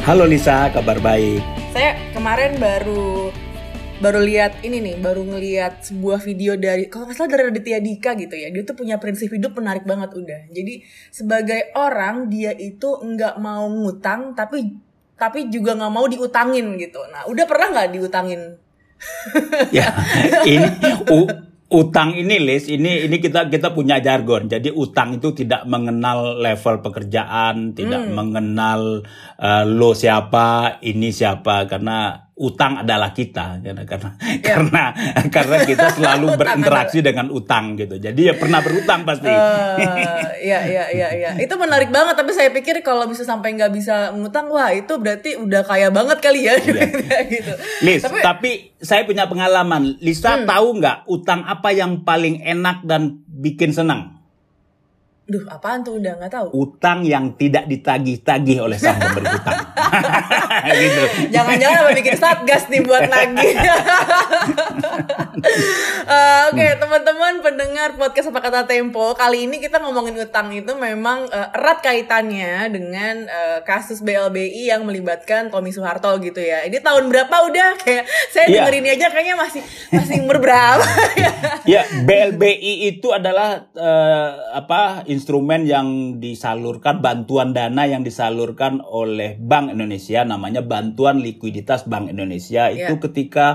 Halo Lisa, kabar baik. Saya kemarin baru baru lihat ini nih, baru ngelihat sebuah video dari kalau nggak salah dari Raditya Dika gitu ya. Dia tuh punya prinsip hidup menarik banget udah. Jadi sebagai orang dia itu nggak mau ngutang tapi tapi juga nggak mau diutangin gitu. Nah, udah pernah nggak diutangin? ya, ini u, utang ini Lis, ini ini kita kita punya jargon. Jadi utang itu tidak mengenal level pekerjaan, tidak Hmm. mengenal uh, lo siapa, ini siapa karena utang adalah kita karena karena karena karena kita selalu Ya. Berinteraksi dengan utang gitu. Jadi ya pernah berutang pasti. Iya iya iya iya. Itu menarik banget tapi saya pikir kalau bisa sampai nggak bisa ngutang, wah itu berarti udah kaya banget kali ya gitu. Lis, Tapi- tapi, saya punya pengalaman. Lisa tahu nggak utang apa yang paling enak dan bikin senang? Duh, apaan tuh udah nggak tahu. Utang yang tidak ditagih-tagih oleh sang pemberi utang. gitu. Jangan-jangan bikin satgas nih buat nagih. Eh, Oke, teman-teman pendengar podcast apa kata Tempo, kali ini kita ngomongin utang itu memang eh, erat kaitannya dengan eh, kasus BLBI yang melibatkan Tommy Soeharto gitu ya. Ini tahun berapa udah kayak saya Iya. dengerin aja kayaknya masih masih umur berapa ya. Ya, BLBI itu adalah eh, apa instrumen yang disalurkan bantuan dana yang disalurkan oleh Bank Indonesia namanya Bantuan Likuiditas Bank Indonesia itu Ya. ketika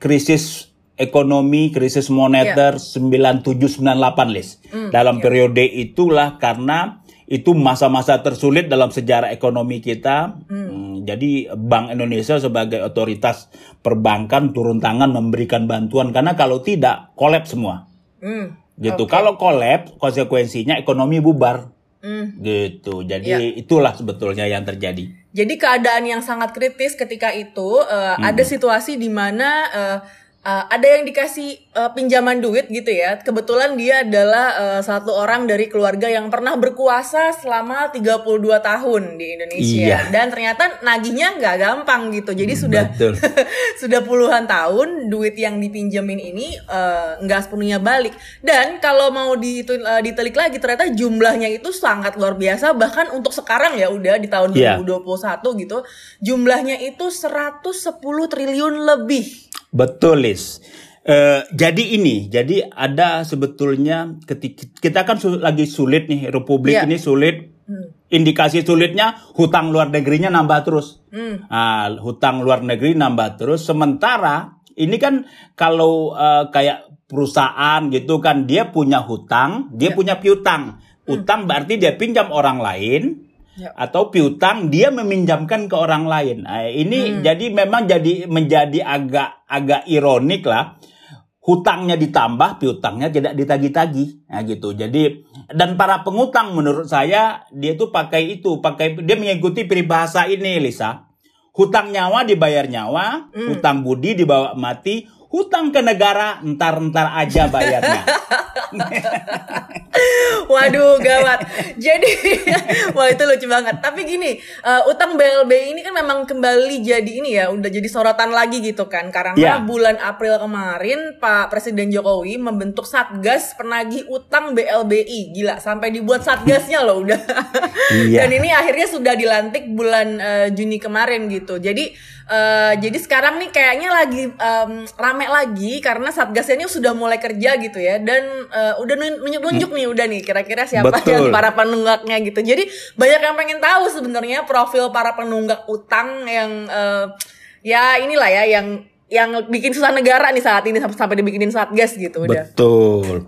krisis ekonomi, krisis moneter 9798 Lis. Dalam periode itulah karena itu masa-masa tersulit dalam sejarah ekonomi kita. Hmm, jadi Bank Indonesia sebagai otoritas perbankan turun tangan memberikan bantuan karena kalau tidak kolaps semua. Hmm. Gitu. Kalau kolaps konsekuensinya ekonomi bubar. Hmm. Gitu. Jadi itulah sebetulnya yang terjadi. Jadi keadaan yang sangat kritis ketika itu eh, ada situasi di mana eh, eh, ada yang dikasih eh, pinjaman duit gitu ya. Kebetulan dia adalah eh, satu orang dari keluarga yang pernah berkuasa selama 32 tahun di Indonesia Iya. dan ternyata nagihnya nggak gampang gitu. Jadi sudah Betul. sudah puluhan tahun duit yang dipinjemin ini nggak sepenuhnya balik dan kalau mau di, eh, ditelik lagi ternyata jumlahnya itu sangat luar biasa bahkan untuk sekarang ya udah di tahun Iya. 2021 gitu jumlahnya itu 110 triliun lebih Betul, Lis. Eh, jadi ini, jadi ada sebetulnya ketika kita kan su- lagi sulit nih, Republik Iya. ini sulit. Indikasi sulitnya hutang luar negerinya nambah terus. Hmm. Nah, hutang luar negeri nambah terus. Sementara ini kan kalau eh, kayak perusahaan gitu kan dia punya hutang, dia Iya. punya piutang. Utang berarti dia pinjam orang lain Ya. atau piutang dia meminjamkan ke orang lain. Nah, ini Hmm. jadi memang jadi menjadi agak agak ironik lah. Hutangnya ditambah, piutangnya tidak ditagih-tagih. Nah, gitu. Jadi dan para pengutang menurut saya dia tuh pakai itu, pakai dia mengikuti peribahasa ini, Lisa. Hutang nyawa dibayar nyawa, Hmm. hutang budi dibawa mati, hutang ke negara entar-entar aja bayarnya. Waduh, gawat. Jadi, wah itu lucu banget. Tapi gini, eh, utang BLBI ini kan memang kembali jadi ini ya, udah jadi sorotan lagi gitu kan. Karena Ya. bulan April kemarin Pak Presiden Jokowi membentuk Satgas penagih utang BLBI. Gila, sampai dibuat satgasnya loh udah. Iya. Dan ini akhirnya sudah dilantik bulan eh, Juni kemarin gitu. Jadi eh, jadi sekarang nih kayaknya lagi em, rame lagi karena satgasnya ini sudah mulai kerja gitu ya dan eh, udah nunjuk-nunjuk nih udah nih kira-kira siapa Betul. yang para penunggaknya gitu. Jadi banyak yang pengen tahu sebenarnya profil para penunggak utang yang eh, ya inilah ya yang yang bikin susah negara nih saat ini sampai sampai dibikinin satgas gitu udah. Betul.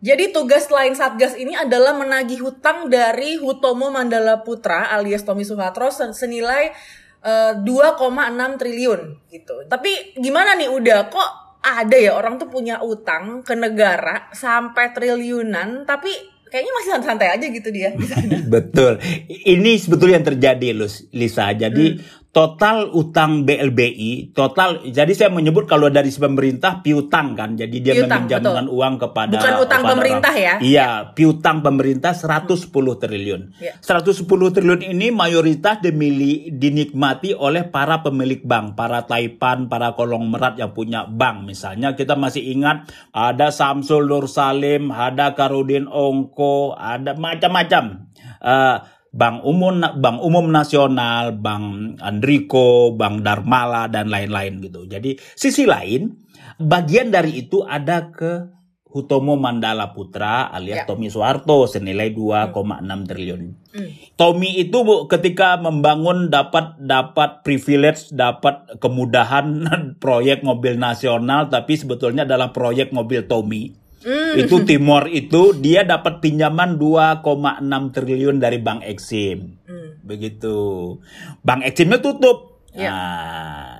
Jadi tugas lain Satgas ini adalah menagih hutang dari Hutomo Mandala Putra alias Tommy sen- senilai 2,6 triliun gitu. Tapi gimana nih udah kok ada ya orang tuh punya utang ke negara sampai triliunan tapi kayaknya masih santai aja gitu dia. Betul. Ini sebetulnya yang terjadi, Lus- Lisa. Jadi total utang BLBI, total. Jadi saya menyebut kalau dari pemerintah piutang kan. Jadi dia Piutang, meminjamkan uang kepada Bukan utang kepada pemerintah ya? Iya, piutang pemerintah 110 triliun. Iya. 110 triliun ini mayoritas dimili, dinikmati oleh para pemilik bank, para taipan, para konglomerat yang punya bank. Misalnya kita masih ingat ada Samsul Nur Salim, ada Karudin Ongko, ada macam-macam. Eh, Bank Umum Bank Umum Nasional, Bank Andriko, Bank Darmala dan lain-lain gitu. Jadi sisi lain bagian dari itu ada ke Hutomo Mandala Putra alias ya. Tommy Soeharto senilai 2,6 hmm. triliun. Hmm. Tommy itu Bu ketika membangun dapat dapat privilege, dapat kemudahan proyek mobil nasional tapi sebetulnya adalah proyek mobil Tommy. Hmm. Itu Timor itu dia dapat pinjaman 2,6 triliun dari Bank Exim. Hmm. Begitu. Bank Eximnya tutup Ya.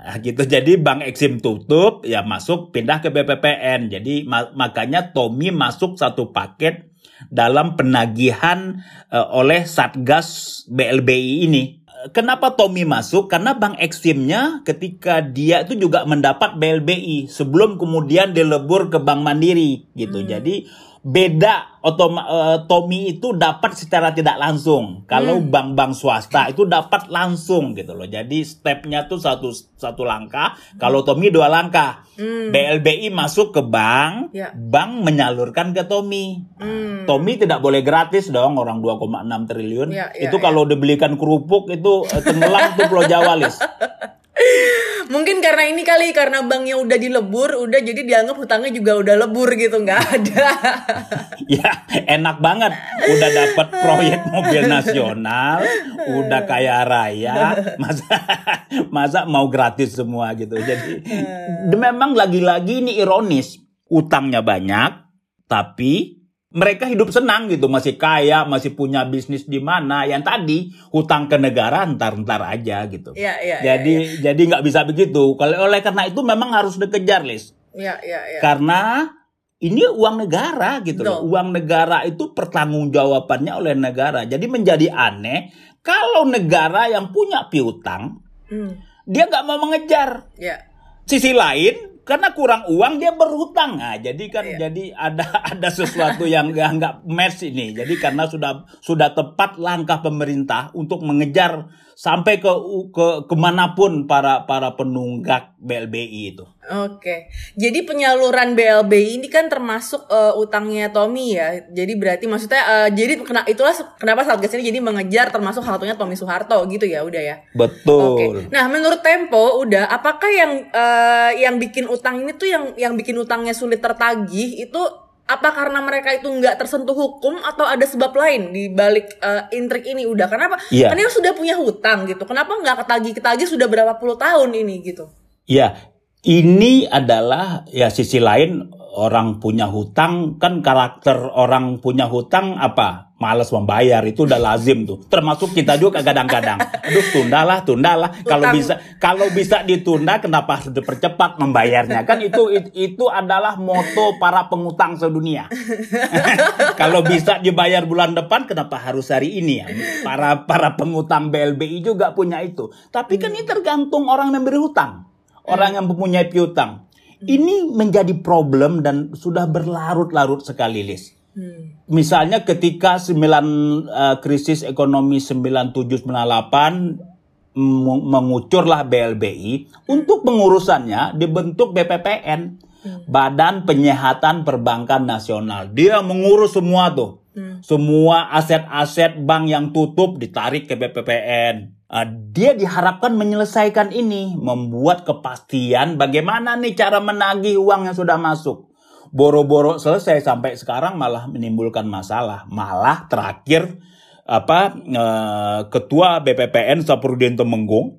Nah, gitu. Jadi Bank Exim tutup, ya masuk pindah ke BPPN. Jadi ma makanya Tommy masuk satu paket dalam penagihan uh, oleh Satgas BLBI ini. Kenapa Tommy masuk? Karena Bank Eximnya ketika dia itu juga mendapat BLBI sebelum kemudian dilebur ke Bank Mandiri gitu. Hmm. Jadi beda otoma, uh, Tommy itu dapat secara tidak langsung. Kalau hmm. bank-bank swasta itu dapat langsung gitu loh. Jadi stepnya tuh satu satu langkah. Kalau Tommy dua langkah. Hmm. BLBI masuk ke bank, ya. bank menyalurkan ke Tommy. Hmm. Tommy tidak boleh gratis dong orang 2,6 triliun. Ya, ya, itu ya. kalau dibelikan kerupuk itu uh, tenggelam tuh Pulau Jawa lis. Mungkin karena ini kali karena banknya udah dilebur, udah jadi dianggap hutangnya juga udah lebur gitu, nggak ada. ya enak banget, udah dapat proyek mobil nasional, udah kaya raya, masa masa mau gratis semua gitu. Jadi memang lagi-lagi ini ironis, utangnya banyak, tapi mereka hidup senang gitu, masih kaya, masih punya bisnis di mana. Yang tadi hutang ke negara ntar-ntar aja gitu. Ya, ya, jadi ya, ya. jadi nggak bisa begitu. Kalau oleh karena itu memang harus dikejar, Lis. Ya, ya, ya. Karena ini uang negara gitu loh. Uang negara itu pertanggungjawabannya oleh negara. Jadi menjadi aneh kalau negara yang punya piutang, hmm. dia nggak mau mengejar. Ya. Sisi lain karena kurang uang dia berhutang nah jadi kan iya. jadi ada ada sesuatu yang nggak nggak match ini jadi karena sudah sudah tepat langkah pemerintah untuk mengejar sampai ke ke ke mana pun para para penunggak BLBI itu. Oke, jadi penyaluran BLBI ini kan termasuk uh, utangnya Tommy ya. Jadi berarti maksudnya uh, jadi kena, itulah kenapa Satgas ini jadi mengejar termasuk hal satunya Tommy Soeharto gitu ya, udah ya. Betul. Oke. Nah, menurut Tempo udah apakah yang uh, yang bikin utang ini tuh yang yang bikin utangnya sulit tertagih itu apa karena mereka itu nggak tersentuh hukum atau ada sebab lain di balik uh, intrik ini udah kenapa? Yeah. Karena sudah punya hutang gitu. Kenapa nggak ketagih ketagih sudah berapa puluh tahun ini gitu? Iya, ini adalah ya sisi lain orang punya hutang kan karakter orang punya hutang apa? Males membayar itu udah lazim tuh. Termasuk kita juga kadang-kadang. Aduh tundalah tundalah. Kalau bisa kalau bisa ditunda kenapa harus dipercepat membayarnya? Kan itu itu adalah moto para pengutang sedunia. Kalau bisa dibayar bulan depan kenapa harus hari ini ya? Para para pengutang BLBI juga punya itu. Tapi kan ini tergantung orang yang memberi hutang. Orang yang mempunyai piutang. Ini menjadi problem dan sudah berlarut-larut sekali Lis Hmm. Misalnya ketika 9 uh, krisis ekonomi 9798 mengucurlah BLBI untuk pengurusannya dibentuk BPPN hmm. Badan Penyehatan Perbankan Nasional. Dia mengurus semua tuh. Hmm. Semua aset-aset bank yang tutup ditarik ke BPPN. Uh, dia diharapkan menyelesaikan ini, membuat kepastian bagaimana nih cara menagih uang yang sudah masuk boro-boro selesai sampai sekarang malah menimbulkan masalah. Malah terakhir apa ketua BPPN Saprudin Temenggung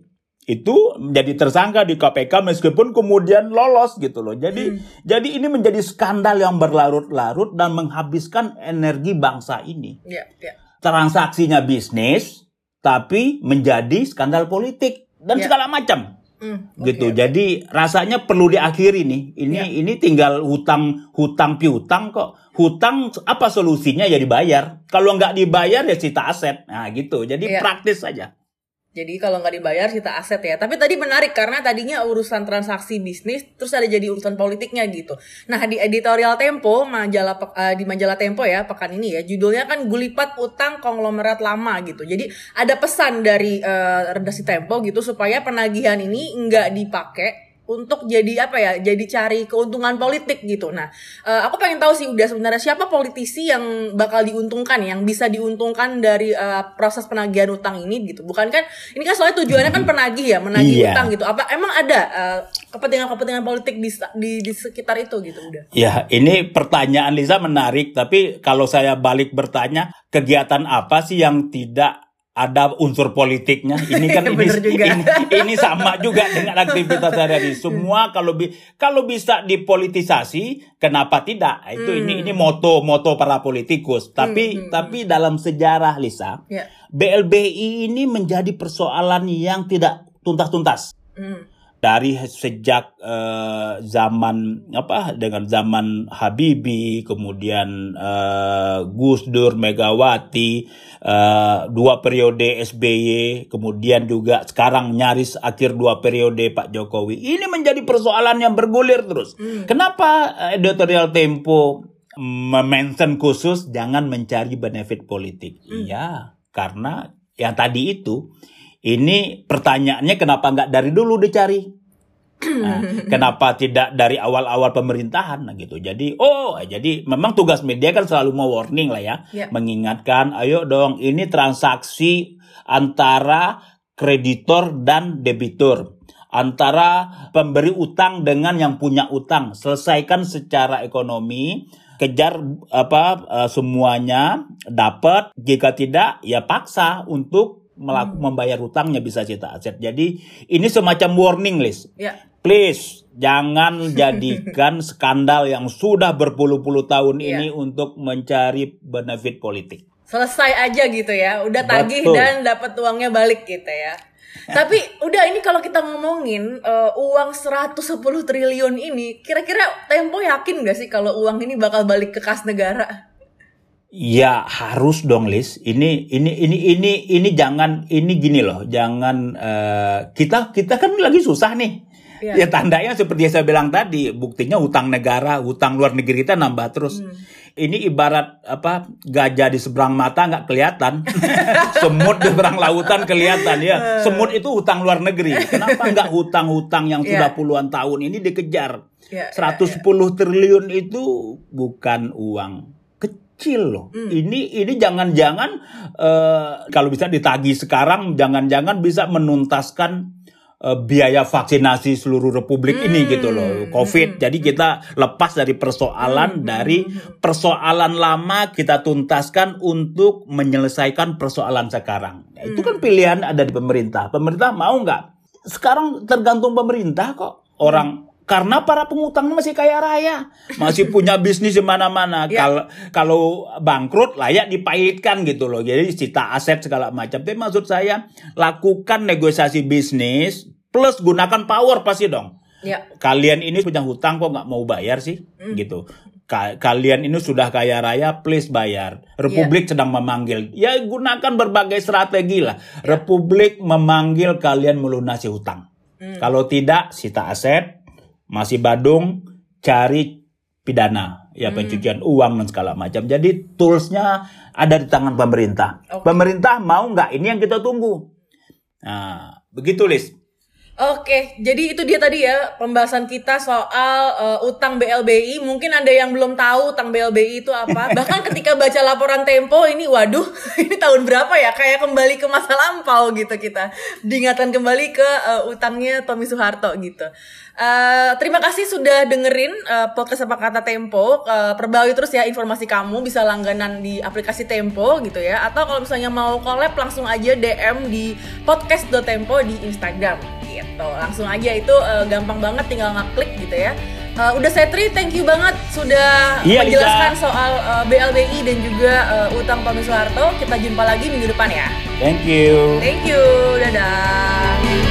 itu menjadi tersangka di KPK meskipun kemudian lolos gitu loh. Jadi hmm. jadi ini menjadi skandal yang berlarut-larut dan menghabiskan energi bangsa ini. Yeah, yeah. Transaksinya bisnis tapi menjadi skandal politik dan yeah. segala macam. Mm, okay. gitu. Jadi rasanya perlu diakhiri nih. Ini yeah. ini tinggal hutang hutang piutang kok. Hutang apa solusinya ya dibayar. Kalau nggak dibayar ya cita aset. Nah gitu. Jadi yeah. praktis saja. Jadi kalau nggak dibayar kita aset ya. Tapi tadi menarik karena tadinya urusan transaksi bisnis terus ada jadi urusan politiknya gitu. Nah di editorial Tempo majalah uh, di majalah Tempo ya pekan ini ya judulnya kan gulipat utang konglomerat lama gitu. Jadi ada pesan dari uh, redaksi Tempo gitu supaya penagihan ini nggak dipakai untuk jadi apa ya jadi cari keuntungan politik gitu. Nah uh, aku pengen tahu sih udah sebenarnya siapa politisi yang bakal diuntungkan yang bisa diuntungkan dari uh, proses penagihan utang ini gitu. Bukan kan ini kan soalnya tujuannya kan penagih ya menagih yeah. utang gitu. Apa emang ada uh, kepentingan-kepentingan politik di, di di sekitar itu gitu udah ya ini pertanyaan Lisa menarik tapi kalau saya balik bertanya kegiatan apa sih yang tidak ada unsur politiknya. Ini kan ini, ini, ini sama juga dengan aktivitas sehari-hari. Semua kalau bi kalau bisa dipolitisasi, kenapa tidak? Itu hmm. ini ini moto moto para politikus. Tapi hmm. hmm tapi hmm. dalam sejarah Lisa, yeah. BLBI ini menjadi persoalan yang tidak tuntas-tuntas. Hmm dari sejak uh, zaman apa dengan zaman Habibie kemudian uh, Gus Dur Megawati uh, dua periode SBY kemudian juga sekarang nyaris akhir dua periode Pak Jokowi ini menjadi persoalan yang bergulir terus hmm. kenapa editorial Tempo mention khusus jangan mencari benefit politik hmm. iya karena yang tadi itu ini pertanyaannya kenapa nggak dari dulu dicari? Nah, kenapa tidak dari awal-awal pemerintahan nah gitu. Jadi oh jadi memang tugas media kan selalu mau warning lah ya, yeah. mengingatkan ayo dong ini transaksi antara kreditor dan debitur antara pemberi utang dengan yang punya utang selesaikan secara ekonomi kejar apa uh, semuanya dapat jika tidak ya paksa untuk melaku, hmm. membayar hutangnya bisa cita aset. Jadi ini semacam warning list. Ya. Please jangan jadikan skandal yang sudah berpuluh-puluh tahun ya. ini untuk mencari benefit politik. Selesai aja gitu ya, udah tagih Betul. dan dapat uangnya balik gitu ya. Tapi udah ini kalau kita ngomongin uh, uang 110 triliun ini, kira-kira Tempo yakin gak sih kalau uang ini bakal balik ke kas negara? Ya harus dong Lis. Ini ini ini ini ini jangan ini gini loh. Jangan uh, kita kita kan lagi susah nih. Ya. ya tandanya seperti yang saya bilang tadi, buktinya utang negara, utang luar negeri kita nambah terus. Hmm. Ini ibarat apa gajah di seberang mata nggak kelihatan, semut di seberang lautan kelihatan ya. Hmm. Semut itu utang luar negeri. Kenapa nggak hutang-hutang yang sudah ya. puluhan tahun ini dikejar? Ya, 110 ya, ya. triliun itu bukan uang kecil loh. Hmm. Ini ini jangan-jangan uh, kalau bisa ditagi sekarang jangan-jangan bisa menuntaskan uh, biaya vaksinasi seluruh republik hmm. ini gitu loh. Covid. Hmm. Jadi kita lepas dari persoalan hmm. dari persoalan lama kita tuntaskan untuk menyelesaikan persoalan sekarang. Nah, itu kan pilihan ada di pemerintah. Pemerintah mau nggak? Sekarang tergantung pemerintah kok. Orang karena para pengutang masih kaya raya, masih punya bisnis di mana-mana. ya. Kalau kalau bangkrut layak dipahitkan gitu loh. Jadi cita aset segala macam. Tapi maksud saya lakukan negosiasi bisnis plus gunakan power pasti dong. Ya. Kalian ini punya hutang kok nggak mau bayar sih, hmm. gitu. Ka kalian ini sudah kaya raya, please bayar. Republik ya. sedang memanggil. Ya gunakan berbagai strategi lah. Republik memanggil kalian melunasi hutang. Hmm. Kalau tidak, sita aset, masih Badung cari pidana ya hmm. pencucian uang dan segala macam. Jadi toolsnya ada di tangan pemerintah. Okay. Pemerintah mau nggak? Ini yang kita tunggu. Nah, begitu Lis. Oke, jadi itu dia tadi ya pembahasan kita soal uh, utang BLBI. Mungkin ada yang belum tahu utang BLBI itu apa. Bahkan ketika baca laporan Tempo ini, waduh, ini tahun berapa ya? Kayak kembali ke masa lampau gitu kita. Diingatkan kembali ke uh, utangnya Tommy Soeharto gitu. Uh, terima kasih sudah dengerin uh, podcast apa kata Tempo. Uh, terus ya informasi kamu bisa langganan di aplikasi Tempo gitu ya. Atau kalau misalnya mau collab langsung aja DM di podcast.tempo di Instagram gitu. Langsung aja itu uh, gampang banget tinggal ngeklik gitu ya. Uh, udah Setri thank you banget sudah iya, menjelaskan Lisa. soal uh, BLBI dan juga uh, utang Tommy Soeharto kita jumpa lagi minggu depan ya. Thank you. Thank you dadah